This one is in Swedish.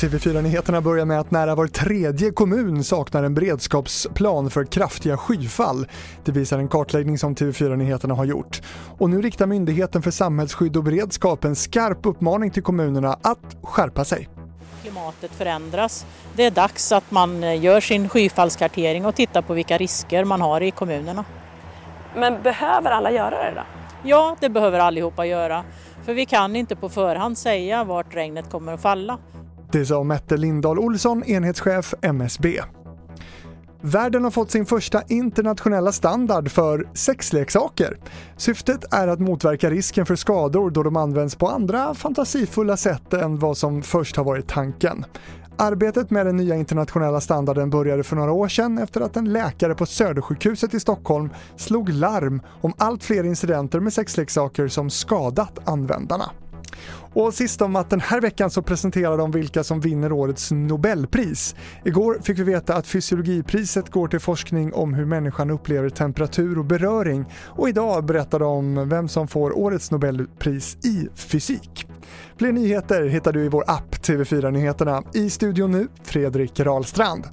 TV4-nyheterna börjar med att nära var tredje kommun saknar en beredskapsplan för kraftiga skyfall. Det visar en kartläggning som TV4-nyheterna har gjort. Och nu riktar Myndigheten för samhällsskydd och beredskap en skarp uppmaning till kommunerna att skärpa sig. Klimatet förändras. Det är dags att man gör sin skyfallskartering och tittar på vilka risker man har i kommunerna. Men behöver alla göra det då? Ja, det behöver allihopa göra. För vi kan inte på förhand säga vart regnet kommer att falla. Det sa Mette Lindahl Olsson, enhetschef MSB. Världen har fått sin första internationella standard för sexleksaker. Syftet är att motverka risken för skador då de används på andra fantasifulla sätt än vad som först har varit tanken. Arbetet med den nya internationella standarden började för några år sedan efter att en läkare på Södersjukhuset i Stockholm slog larm om allt fler incidenter med sexleksaker som skadat användarna. Och sist om att den här veckan så presenterar de vilka som vinner årets Nobelpris. Igår fick vi veta att fysiologipriset går till forskning om hur människan upplever temperatur och beröring och idag berättar de vem som får årets Nobelpris i fysik. Fler nyheter hittar du i vår app TV4 Nyheterna. I studion nu, Fredrik Rahlstrand.